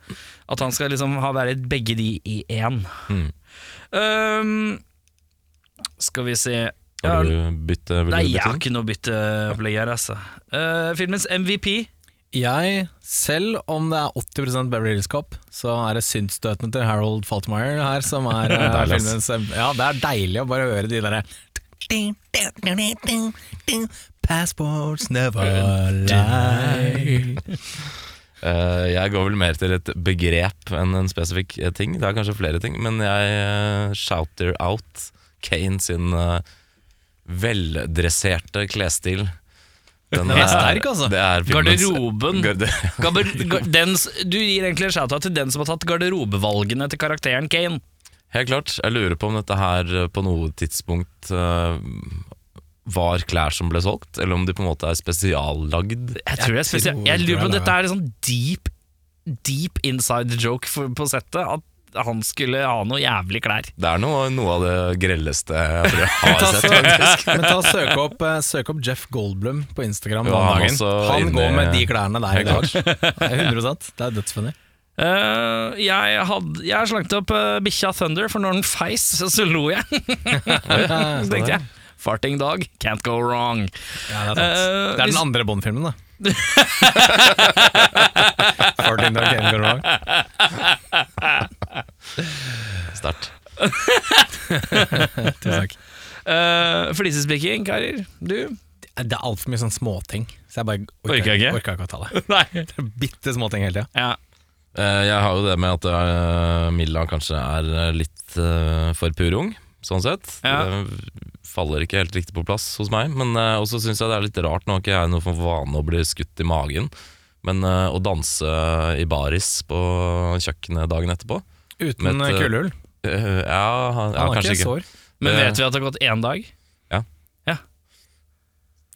At han skal liksom ha være begge de i én. Mm. Um, skal vi se Har du bytte? Nei, du jeg har ikke noe bytteopplegg her, altså. Uh, filmens MVP Jeg, selv om det er 80 Beverly Hills Cop, så er det synsstøtene til Harold Faltmeyer her som er eh, filmens Ja, det er deilig å bare høre de derre Passports never lie Uh, jeg går vel mer til et begrep enn en spesifikk eh, ting. Det er kanskje flere ting, men jeg uh, shouter out Kane sin uh, veldresserte klesstil. Den er sterk, altså. Det er Garderoben. Garde Gaber, den, Du gir egentlig en shout-out til den som har tatt garderobevalgene til karakteren Kane. Helt klart. Jeg lurer på om dette her eh, på noe tidspunkt uh, var klær som ble solgt, eller om de på en måte er spesiallagd. Jeg tror det er spesial Jeg lurer på om dette er en sånn deep Deep inside joke for, på settet. At han skulle ha noe jævlig klær. Det er noe, noe av det grelleste jeg tror jeg har sett. faktisk. men ta søk opp, eh, søk opp Jeff Goldblum på Instagram Jo, han Han går med de klærne der i dag. 100 Det er dødsfunny. Uh, jeg, had, jeg slangte opp uh, bikkja Thunder, for når den feis, så, så lo jeg. så tenkte jeg Farting dog, can't go wrong. Ja, det, er. Eh, det er den andre Bond-filmen, da. Dog Can't Wrong. Sterkt. Tusen takk. Uh, Flisespikking, karer. Du? Det er altfor mye sånn småting, så jeg bare orker, Orker ikke? orker ikke å ta det. Nei. Bitte småting hele tida. Ja. Uh, Jeg har jo det med at uh, Milla kanskje er eh, litt uh, for purung, sånn sett. Ja. Det faller ikke helt riktig på plass hos meg. Men uh, også syns jeg det er litt rart, nå har ikke jeg noe for vane å bli skutt i magen. Men uh, å danse i baris på kjøkkenet dagen etterpå Uten et, eh, kulehull. Uh, Ja, ja Han har ikke. sår. Men vet vi at det har gått én dag?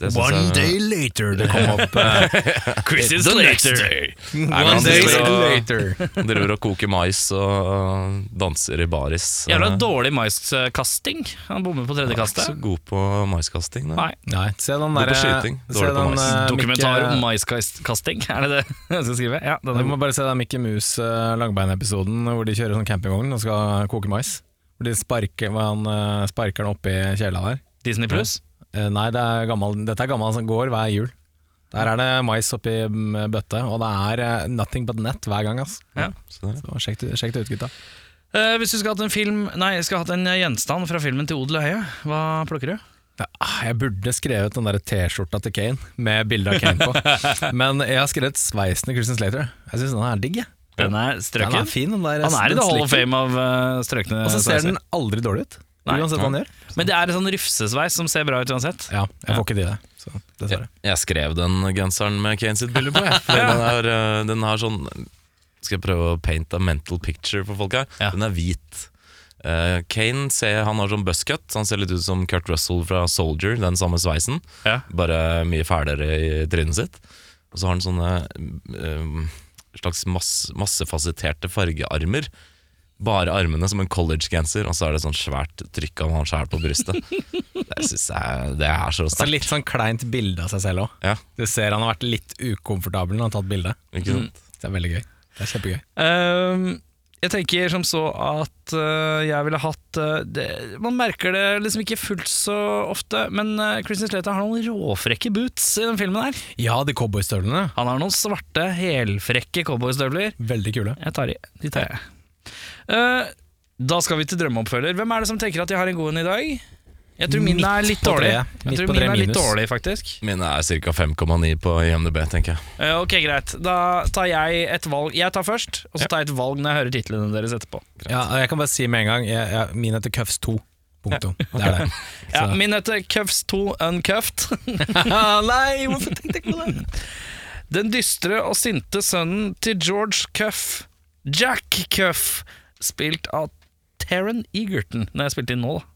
Det synes jeg- later det kom opp uh, Chris's The next later. day. One day driver og- later. driver og koker mais og danser i baris. Jævla Eh, dårlig maiskasting. Han bommer på tredje kastet. Ikke så god på maiskasting. da. Nei. Nei, se den God på skyting, se dårlig på mais. Uh, Dokumentar om maiskasting, er det det jeg skal skrive? Ja, den Du må bare se den Mickey Mouse uh, Langbein-episoden hvor de kjører sånn campingvogn og skal koke mais. Hvor de sparker, hvor han eh, sparker den oppi kjela der. Disney Pluss. Eh, nei, det er gammel, dette er gammel som går hver jul. Der er det mais oppi mm, bøtte, og det er eh, nothing but net hver gang. Ass. Ja. Så sjekk, det- sjekk det ut, gutta. Eh, hvis du skulle hatt en film Nei, skulle hatt en gjenstand fra filmen til Odel Høie, hva plukker du? Ja, ah, jeg burde skrevet den T-skjorta til Kane med bilde av Kane på. Men jeg har skrevet sveisen til Christian Slater. Jeg syns den er digg. Den er Den strøken. er fin, den der, Han er i den The Hall of. Fame av uh, strøkne Og så ser den aldri dårlig ut. Nei. Uansett hva han gjør. Men det er en sånn rufsesveis som ser bra ut uansett. Ja, jeg får ikke til det. Så dessverre. Jeg, jeg skrev den genseren med Kane sitt bilde på. Jeg. Den, er, eh, den har sånn Skal jeg prøve å paint a mental picture for folk her? Ja. Den er hvit. Uh, Kane ser, han har sånn buzzcut, så han ser litt ut som Kurt Russell fra Soldier. Den samme sveisen, Ja. bare mye fælere i trynet sitt. Og så har han sånne uh, slags mass, massefasetterte fargearmer. Bare armene som en collegegenser, og så er det sånn svært trykk av han sjæl på brystet. Det synes jeg det er så Så sterkt. litt sånn kleint bilde av seg selv òg. Ja, Du ser han har vært litt ukomfortabel når han har tatt bilde. ikke sant? Det er veldig gøy. Det er kjempegøy. Um, jeg tenker som så at uh, jeg ville hatt uh, det, Man merker det liksom ikke fullt så ofte, men uh, Christian Slater har noen råfrekke boots i den filmen her. Ja, de cowboystøvlene. Han har noen svarte, helfrekke cowboystøvler. Veldig kule. Jeg tar i. De tar jeg. Eh, da skal vi til drømmeoppfølger. Hvem er det som tenker at de har en god en i dag? Jeg tror min Midt er litt på dårlig. treet. Jeg Midt tror på min treet er litt minus. dårlig, faktisk. Mine er ca. 5,9 på IMDb, tenker jeg. Eh, ok, greit. Da tar jeg et valg. Jeg tar først, og så tar jeg et valg når jeg hører titlene deres etterpå. Ja, og jeg kan bare si med en gang jeg, jeg, Min heter Cuffs 2. Punktum. Det er det. Ja, Så- min heter Cuffs 2 Uncuffed. Nei, hvorfor tenkte jeg ikke på det? Den dystre og sinte sønnen til George Cuff, Jack Cuff, spilt av Taron Egerton, når jeg spilte inn nå, da,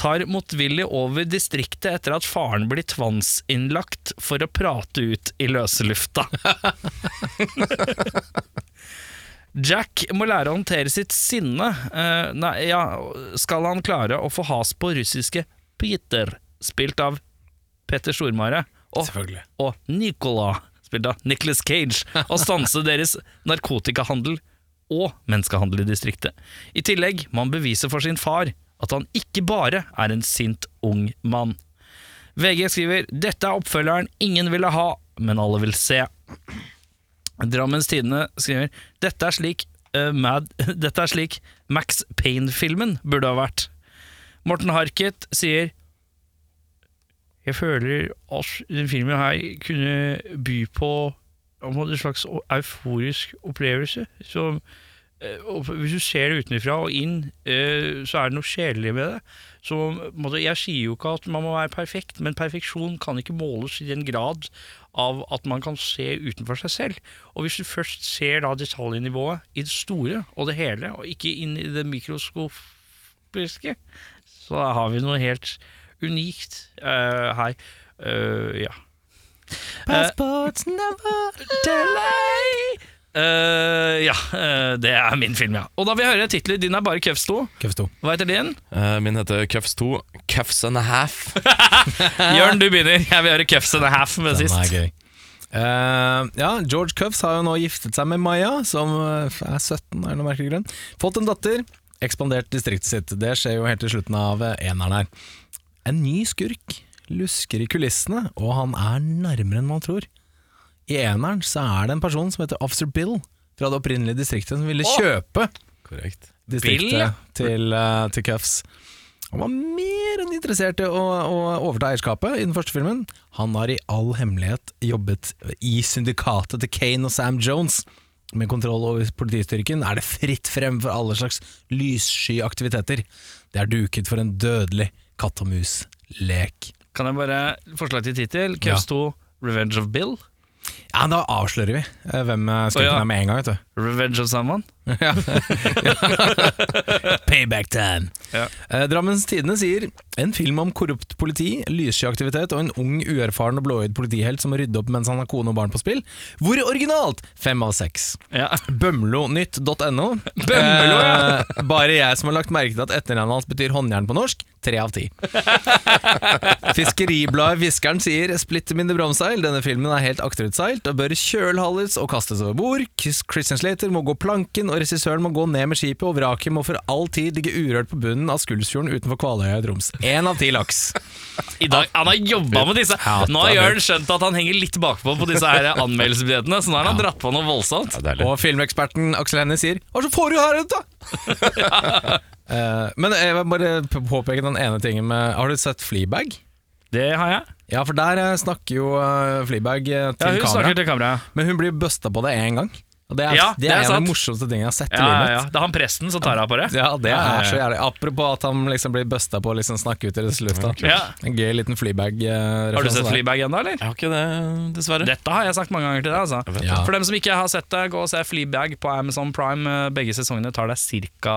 tar motvillig over distriktet etter at faren blir tvangsinnlagt for å prate ut i løslufta. Jack må lære å håndtere sitt sinne. Uh, nei, ja, skal han klare å få has på russiske Peter, spilt av Petter Stormare, og, og Nicola, spilt av Nicholas Cage, og stanse deres narkotikahandel og menneskehandel i distriktet. I tillegg må han bevise for sin far at han ikke bare er en sint ung mann. VG skriver dette er oppfølgeren ingen ville ha, men alle vil se. Drammens Tidende skriver dette er slik, uh, Mad, dette er slik Max Payne-filmen burde ha vært. Morten Harket sier Jeg føler at den filmen her kunne by på en slags euforisk opplevelse. Som, eh, hvis du ser det utenfra og inn, eh, så er det noe sjelelig med det. Så Jeg sier jo ikke at man må være perfekt, men perfeksjon kan ikke måles i den grad av at man kan se utenfor seg selv. Og hvis du først ser da detaljnivået i det store og det hele, og ikke inn i det mikroskopiske, så har vi noe helt unikt eh, her. Eh, ja. Passports never Delay! Uh, ja, uh, det er min film, ja. Og da vil jeg høre titler. Din er bare Cuffs 2. Cuffs 2. Hva heter din? Uh, min heter Cuffs 2. Cuffs and a half. Jørn, du begynner. Jeg vil høre Cuffs and a half med Den sist. er gøy. Uh, ja, George Cuffs har jo nå giftet seg med Maya, som eh, er 17 av noe merkelig grunn. Fått en datter, ekspandert distriktet sitt. Det skjer jo helt til slutten av eh, eneren her. En ny skurk lusker i kulissene, og han er nærmere enn man tror. I eneren så er det en person som heter Officer Bill fra det opprinnelige distriktet som ville kjøpe Korrekt. distriktet til, uh, til Cuffs. Han var mer enn interessert i å, å overta eierskapet i den første filmen. Han har i all hemmelighet jobbet i syndikatet til Kane og Sam Jones. Med kontroll over politistyrken er det fritt frem for alle slags lyssky aktiviteter. Det er duket for en dødelig katt og mus-lek. Kan jeg bare Forslag til tittel? Cuffs 2 Revenge of Bill? Ja, da avslører vi eh, hvem eh, skurken oh, ja. er med en gang, vet du. Revenge of Someone? Ja. Payback time. Ja. Eh, Drammens Tidende sier en film om korrupt politi, lyssky aktivitet og en ung, uerfaren og blåøyd politihelt som må rydde opp mens han har kone og barn på spill. Hvor originalt! Fem av seks. Ja. Bømlonytt.no. Bømlo, ja. Eh, bare jeg som har lagt merke til at etternavnet hans betyr håndjern på norsk. Tre av ti. Fiskeribladet Fiskeren sier Splitter mindre Bromseil. Denne filmen er helt akterutseilt og bør kjølhalles og kastes over bord. Christian Slater må gå planken, og regissøren må gå ned med skipet, og vraket må for all tid ligge urørt på bunnen av Skuldsfjorden utenfor Kvaløya i Troms. Én av ti laks. I dag, han har jobba med disse. Nå har. Jørn skjønt at han henger litt bakpå på disse her anmeldelsesbillettene, så nå har han dratt på noe voldsomt. Ja. Og filmeksperten Aksel Hennie sier Hva så får du her da? Eh, men jeg vil bare påpeke den ene tingen med Har du sett Fleabag? Det har jeg. Ja, for der eh, snakker jo Fleabag Fleabag eh, Ja, hun kamera. snakker til kamera. Men hun blir busta på det én gang. Og det er, Ja, det det er er en av de morsomste tingene jeg har sett i Ja, ja, livet ja. Det er han presten som tar av på det. Ja, det Ja, ja, er så jævlig. Apropos at han liksom blir busta på å liksom snakke ut i lufta. Ja. En gøy liten flybag. Har du sett flybag ennå, eller? Jeg har ikke det, dessverre. Dette har jeg sagt mange ganger til deg. Altså. Ja. For dem som ikke har sett det, gå og se Flybag på Amazon Prime. Eh, Begge sesongene tar deg ca.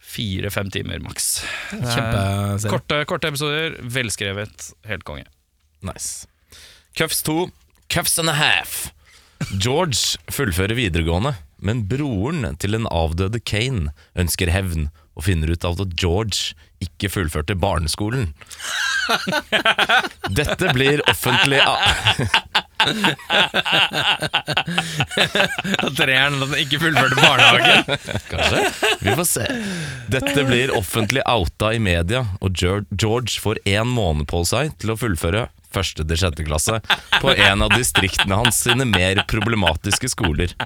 fire-fem timer maks. Kjempeserie. Korte, korte episoder, velskrevet, helt konge. Nice. Cuffs 2. Cuffs and a half. George fullfører videregående, men broren til den avdøde Kane ønsker hevn og finner ut av at George ikke fullførte barneskolen. Dette blir offentlig Treeren at han ikke fullførte barnehagen. Kanskje? Vi får se. Dette blir offentlig outa i media, og George får én måned på seg til å fullføre første til sjette klasse på en av distriktene hans sine mer problematiske skoler.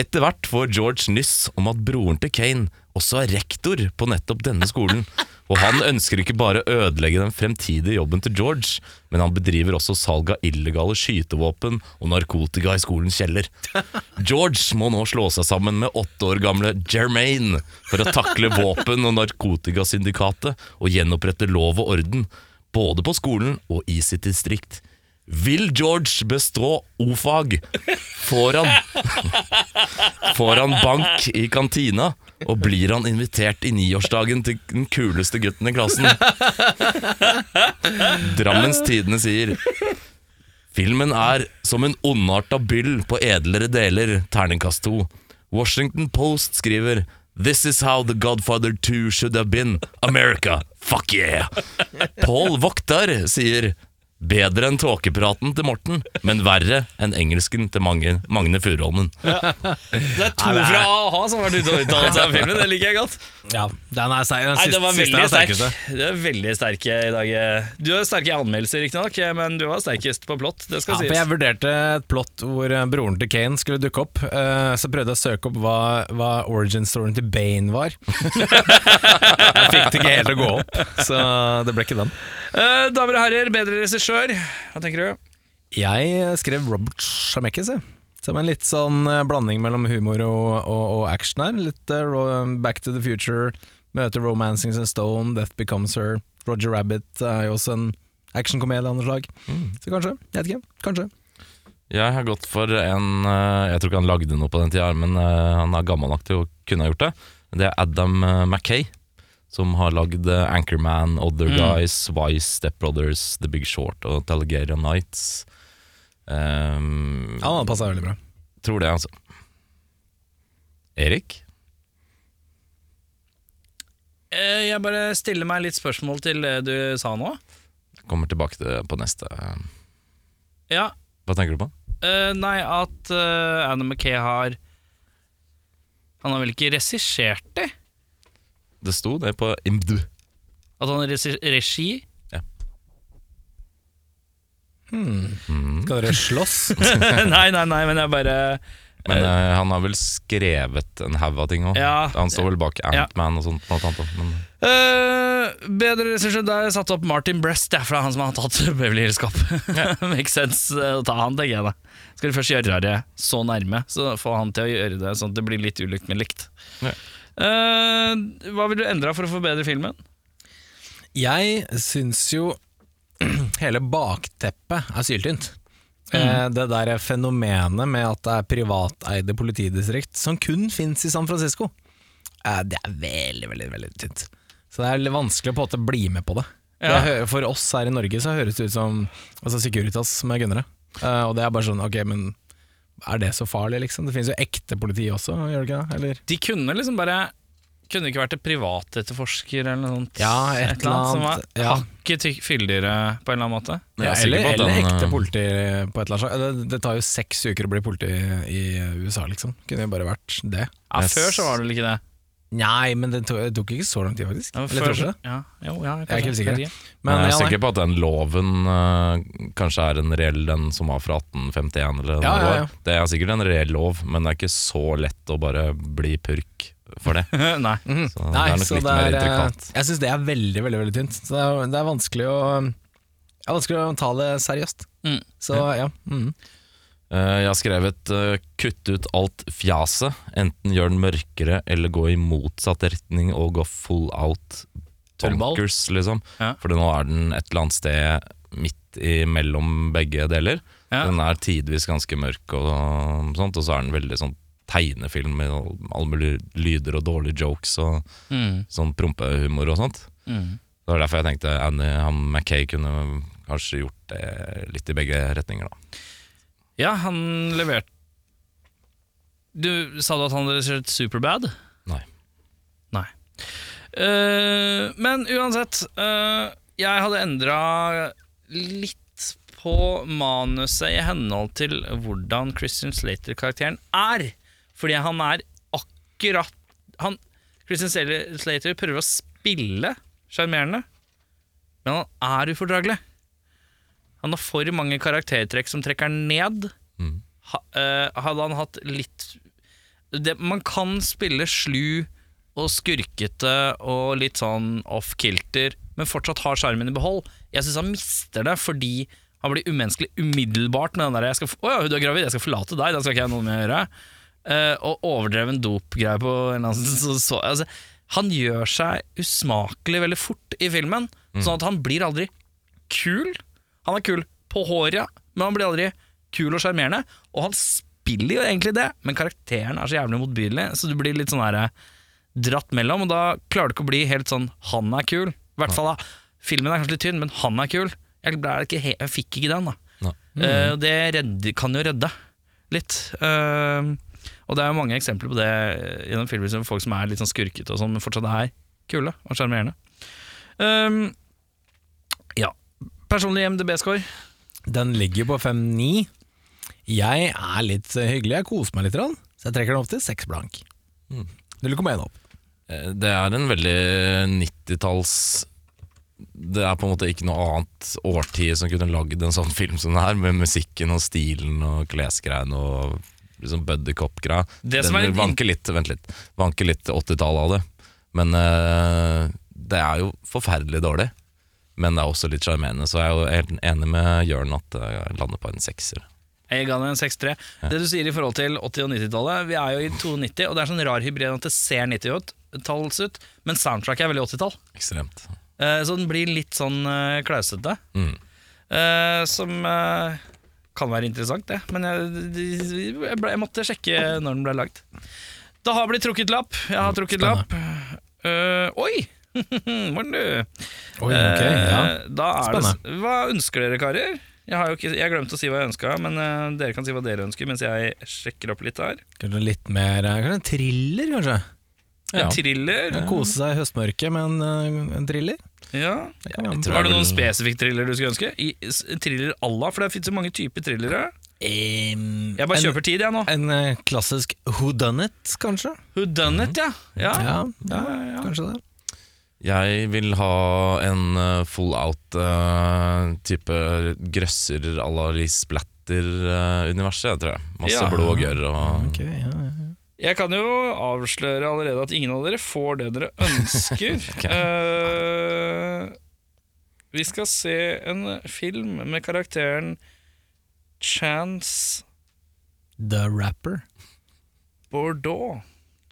Etter hvert får George nyss om at broren til Kane også er rektor på nettopp denne skolen. Og han ønsker ikke bare å ødelegge den fremtidige jobben til George, men han bedriver også salg av illegale skytevåpen og narkotika i skolens kjeller. George må nå slå seg sammen med åtte år gamle Jermaine for å takle våpen- og narkotikasyndikatet og gjenopprette lov og orden, både på skolen og i sitt distrikt. Vil George bestå O-fag? Får han Får han bank i kantina? Og blir han invitert i niårsdagen til den kuleste gutten i klassen? Drammens Tidende sier Filmen er som en ondarta byll på edlere deler, terningkast 2. Washington Post skriver This is how the Godfather 2 should have been. America, fuck yeah! Paul Voktar sier Bedre enn tåkepraten til Morten, men verre enn engelsken til Magne, Magne Furuholmen. Det er to fra a-ha som har vært ute og uttalt seg om filmen, det liker jeg godt. Ja, den er sterk. Den Nei, det var veldig er sterk. Du er veldig sterk i dag. Du er sterk i anmeldelser, riktignok, men du var sterkest på plott. Det Ja, sies. for jeg vurderte et plott hvor eh, broren til Kane skulle dukke opp. eh, Så prøvde jeg å søke opp hva, hva origin storyen til Bane var. jeg fikk det ikke helt å gå opp, så det ble ikke den. Eh, damer og herrer, bedre regissør. Hva tenker du? Jeg skrev Robert Zemeckis, jeg. Som en litt sånn eh, blanding mellom humor og, og, og action her. Litt uh, Back to the Future, møter Romancing and Stone, Death Becomes Her. Roger Rabbit er jo også en actionkomedie av noe slag. Så kanskje. Jeg vet ikke. Kanskje. Jeg har gått for en Jeg tror ikke han lagde noe på den tida, men han er gammel nok til å kunne ha gjort det. Det er Adam Mackay, som har lagd eh, Anchorman, Other Guys, Vice, Step Brothers, The Big Short og Tallegaria Nights. Um, Ja, han passa veldig bra. Tror det, altså. Erik? Eh, jeg bare stiller meg litt spørsmål til det du sa nå. Kommer tilbake til det på neste. Ja, Hva tenker du på? Uh, Nei, at uh, Adam McKay har Han har vel ikke regissert det? Det sto det på IMDu. At han har regi? regi? Skal dere slåss? nei, nei, nei, men jeg bare Men uh, han har vel skrevet en haug av ting òg. Ja. Han står vel bak Ja. Antman og sånt. Noe annet, men Uh, bedre regissør Der har jeg satt opp Martin Brest. Det er han som har tatt Beverly Hills Cop. Makes sense eh, å ta han, tenker jeg da. Skal du først gjøre det så nærme, så få han til å gjøre det sånn at det blir litt ulikt, men likt. Ja. Eh, hva vil du endre for å forbedre filmen? Jeg syns jo hele bakteppet er syltynt. Eh, det der fenomenet med at det er privateide politidistrikt som kun fins i San Francisco, eh, det er veldig, veldig veldig tynt. Så det er vanskelig å på en måte bli med på det. Ja. det for oss her i Norge så høres det ut som altså Securitas med er gunnere. Eh, og det er bare sånn, ok, men er det så farlig, liksom? Det finnes jo ekte politi også, gjør det ikke det? Eller? De kunne liksom bare Kunne det ikke vært en privatetterforsker eller noe sånt? Ja, et eller annet, Som var ja. hakket fyldigere på en eller annen måte? Ja, er eller, på eller ekte eh, politi på et eller annet slag. Det, det tar jo seks uker å bli politi i USA, liksom. Kunne jo bare vært det. Ja, Yes. Før så var det vel ikke det? Nei, men det tok, det tok ikke så lang tid, faktisk. Ja, Eller før, tror du det? ja, jo, ja, Jeg er ikke helt sikker. Men jeg er ja, sikker på at den loven eh, kanskje er en reell den som var fra 1851 eller det ja. Det er sikkert en reell lov, men det er ikke så lett å bare bli purk for det. Nei. Så Nei, det er nok så litt det mer er, eh, intrikat. Jeg syns det er veldig, veldig veldig tynt. Så det er, det er vanskelig å Det er vanskelig å ta det seriøst. Mm. Så ja. mhm. Eh, jeg har skrevet uh, 'kutt ut alt fjaset'. Enten gjør den mørkere eller gå i motsatt retning og gå full out bonkers, liksom. Ja. For nå er den et eller annet sted midt imellom begge deler. Ja. Den er tidvis ganske mørk og sånt, og så er den veldig sånn tegnefilm med alle mulige lyder og dårlige jokes og Mm. sånn prompehumor og sånt. Mm. Det var derfor jeg tenkte Annie han Mackay kunne kanskje gjort det litt i begge retninger, da. Ja, han leverte Du Sa du at han hadde sett Superbad? Nei. Nei. Eh, men uansett, eh, jeg hadde endra litt på manuset i henhold til hvordan Christian Slater-karakteren er. Fordi han er akkurat han, Christian Slater prøver å spille sjarmerende, men han er ufordragelig. Han har for mange karaktertrekk som trekker han ned. Mm. Ha, uh, hadde han hatt litt det, Man kan spille slu og skurkete og litt sånn off-kilter, men fortsatt har sjarmen i behold. Jeg syns han mister det fordi han blir umenneskelig umiddelbart med den der jeg skal, 'Å ja, du er gravid, jeg skal forlate deg, det skal ikke jeg ha noe med å gjøre'. Uh, og overdreven dopgreie på en eller annen så, så, altså, Han gjør seg usmakelig veldig fort i filmen, sånn at han blir aldri kul. Han er kul på håret, men han blir aldri kul og sjarmerende. Og han spiller jo egentlig det, men karakteren er så jævlig motbydelig, så du blir litt sånn her dratt mellom, og da klarer du ikke å bli helt sånn 'han er kul'. I hvert fall da. Filmen er kanskje litt tynn, men han er kul. Jeg, ikke jeg fikk ikke den, da. Mm. Uh, det redde, kan jo redde litt. Uh, og det er jo mange eksempler på det gjennom filmer som folk som er litt sånn skurkete og sånn, men fortsatt er kule og sjarmerende. Um. Personlig MDB-score. Den ligger på 5-9. Jeg er litt hyggelig, jeg koser meg litt, så jeg trekker den opp til 6 blank. 0,1 opp. Eh, Det er en veldig 90-talls Det er på en måte ikke noe annet årtid som kunne lagd en sånn film som den her, med musikken og stilen og klesgreiene og liksom buddycop-greia. Den er vanker litt, vent litt, vanker litt 80-tallet av det. Men uh, det er jo forferdelig dårlig. Men det er også litt sjarmerende, så jeg er jo helt enig med Jørn at jeg lander på en sekser. Jeg ga den en 6-3. Det du sier i forhold til 80- og 90-tallet Vi er jo i 92, og det er sånn rar hybrid at det ser 90-talls ut, men soundtracket er veldig 80-tall. Ekstremt. Eh, så den blir litt sånn uh, klausete. Mm. Eh, som eh, kan være interessant, det. Men jeg, jeg, ble, jeg måtte sjekke når den ble lagd. Det har blitt trukket lapp. Jeg har trukket lapp. Uh, oi! Morten, du. Oi, okay, ja. Eh, er det, hva ønsker dere, karer? Jeg har ikke, jeg glemte å si hva jeg ønska, men uh, dere kan si hva dere ønsker mens jeg sjekker opp litt her. Kanskje litt mer eh, Kanskje en thriller, kanskje? Ja. En thriller. Kose seg i høstmørket med en, en thriller? Ja. Har du noen spesifikk thriller du skulle ønske? I, thriller à la, for det finnes så mange typer thrillere. Um, Jeg bare en, kjøper tid, jeg nå. En klassisk who done it, kanskje? Who done it, ja. ja. Ja, ja, ja, ja. kanskje det. Jeg vil ha en uh, full out uh, type grøsser à la Splatter-universet, tror jeg. Masse Ja. blod og gørr og okay, ja, ja. Jeg kan jo avsløre allerede at ingen av dere får det dere ønsker. okay. uh, vi skal se en film med karakteren Chance The Rapper. Bordeaux.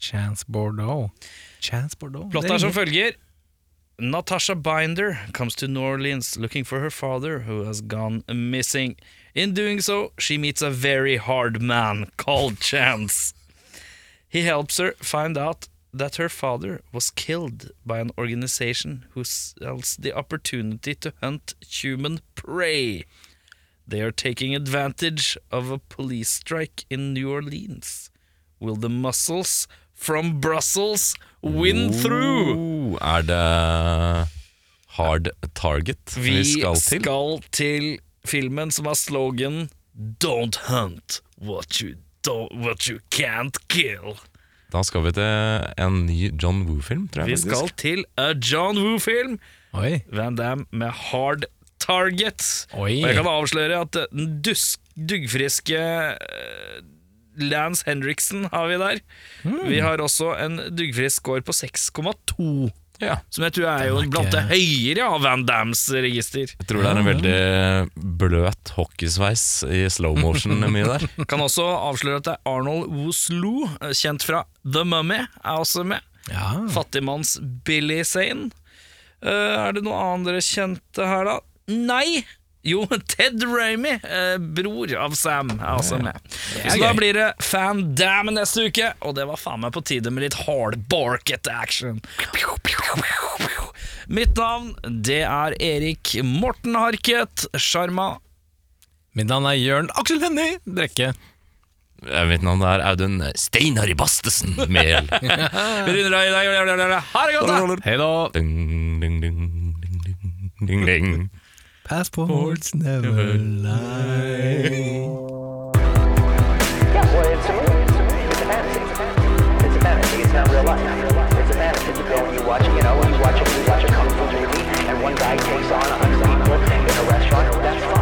Chance Bordeaux. Chance Bordeaux. Plottet er som følger. Natasha Binder comes to New Orleans looking for her father, who has gone missing. In doing so, she meets a very hard man called Chance. He helps her find out that her father was killed by an organization who sells the opportunity to hunt human prey. They are taking advantage of a police strike in New Orleans. Will the muscles from Brussels win through? Oh, Er det Hard Target vi, Vi skal til? Vi skal til filmen som har slogan Don't hunt what you, don't, what you can't kill. Da skal vi til en ny John Woo-film, tror jeg. Vi faktisk. skal til a John Woo-film. Van Damme med Hard Target. Oi. Og jeg kan avsløre at den dusk, duggfriske eh, Lance Henriksen har vi der. Mm. Vi har også en duggfrisk score på 6,2. Ja. Som jeg tror er jo er blant det høyere av Van Dams register. Jeg tror det er en veldig bløt hockeysveis i slow motion mye der. Kan også avsløre at det er Arnold Woosloo kjent fra The Mummy, er også med. Ja. Fattigmanns Billy Zane. Uh, er det noe annet dere kjente her, da? Nei! Jo, Ted Ramy, eh, bror av Sam, er også med. Så da blir det Fan Dam neste uke, og det var faen meg på tide med litt hardbarket action. Mitt navn, det er Erik Morten Harket Sjarma. Mitt navn er Jørn Aksel Hennie Brekke. Mitt navn er Audun Steinar Bastesen Mehl. Vi runder av i dag. Ha det godt, da! Hei da. Ding, ding, ding, ding, ding, ding, ding. Passports never, never lie. Yeah, well, it's a movie. It's a fantasy. It's a fantasy. It's not real life. It's a fantasy. You go and you watch, you know, you watch a, you watch a kung fu movie, and one guy takes on a hundred people in a restaurant. That's.